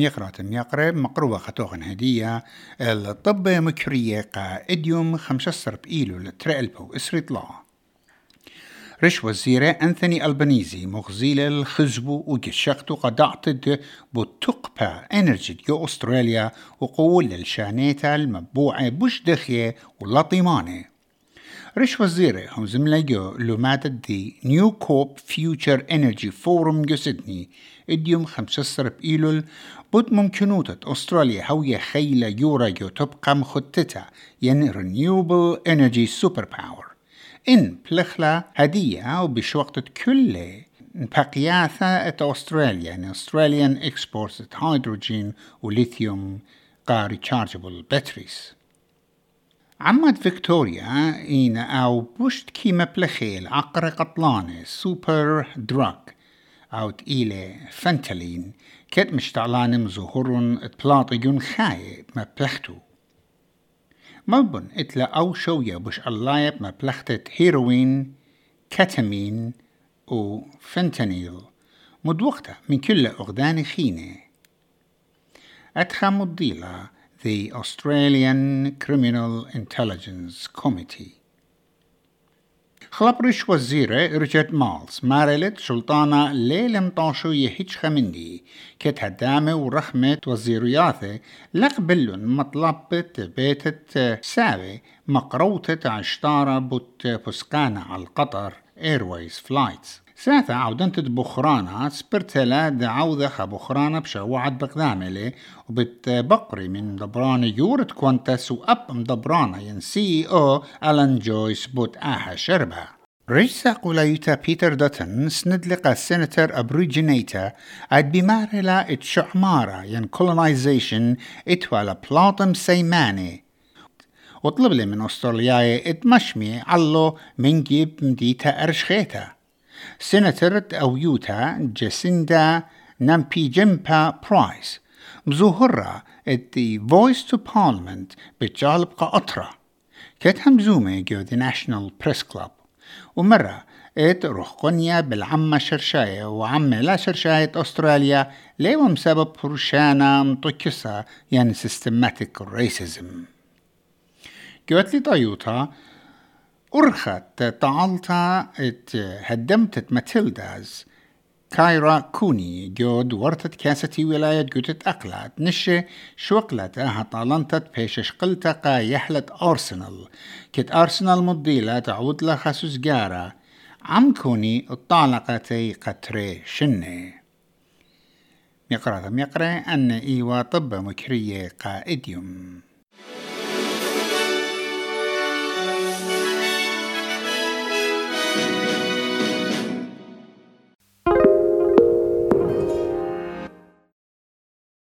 ميقرة مقروبة خطوغن هدية الطب مكرية قا إديوم خمسة بإيلو لترقلبو إسريطلا رش وزيرة أنثوني ألبانيزي مغزيل الخزبو وجشقتو قدعتد بتقبع إنرجي يو أستراليا وقول الشانيتا المبوعة بوش دخية ولطيمانة. رش وزيرة هم لومات دي نيو كوب فيوتشر انرجي فورم جو سيدني. إديوم خمسة بإيلول بود ممكنوتة أستراليا هوية خيلة يورا جو تبقى مخططة ين renewable energy superpower. إن بلخلا هدية أو بشوقت كل بقياثة أت أستراليا يعني أستراليان إكسبورت هيدروجين وليثيوم قا ريتشارجبل باتريز عمد فيكتوريا إن أو بوشت كيما بلخيل عقر قطلانة سوبر دراج أو تقيلة فنتلين كت مشتعلان مزهور تبلاطيون خايب ما بلختو. مبن إتلا أو شوية بش اللايب ما بلختت هيروين كاتامين و فنتانيل. مدوقتة من كل أغدان خينة. أتخم الضيلة the Australian Criminal Intelligence Committee. خلبرش وزيرة رجت مالز مارلت سلطانة ليل مطاشو يهيج خمندي كت هدامة ورحمة وزيرياثة لقبلن مطلبة بيتة ساوي مقروتة عشتارة بوت بسكانة على القطر ايرويز فلايتس ساعتا عودنت بخرانا سبرتلا دعوذة خبخرانا بشوعد بقداملي وبتبقري من دبران يورت كوانتس وأب مدبرانا ين سي أو ألان جويس بوت آها شربها رئيس قولايتا بيتر دوتن سند لقى السنتر أبريجينيتا عد بمارلا اتشعمارا ين كولونايزيشن اتوالا بلاطم سيماني. وطلب لي من أسترالياي اتمشمي علو من جيب مديتا أرشخيتا. سيناتر أو يوتا جاسيندا نامبي جيمبا برايس. مزوهرة the Voice to Parliament بتجالب قطرة كت همزومة جو the National Press Club. ومرة ات روح قنيا بالعمة شرشاية وعمة لا شرشاية أستراليا ليوم سبب برشانا مطكسة يعني systematic racism. قوت لي طيوتا أرخت تعالتا إت هدمتت ماتيلداز. كايرا كوني جود ورتت كاسة ولاية جوتت أقلات نشة شوقلت أها طالنتت بيش قلتا قا يحلت أرسنال. كت أرسنال مضيلة تعود لها خسوس جارة. عم كوني الطالقتي قطري شنة مقرأ مقرأ أن إيوا طب مكرية قائديوم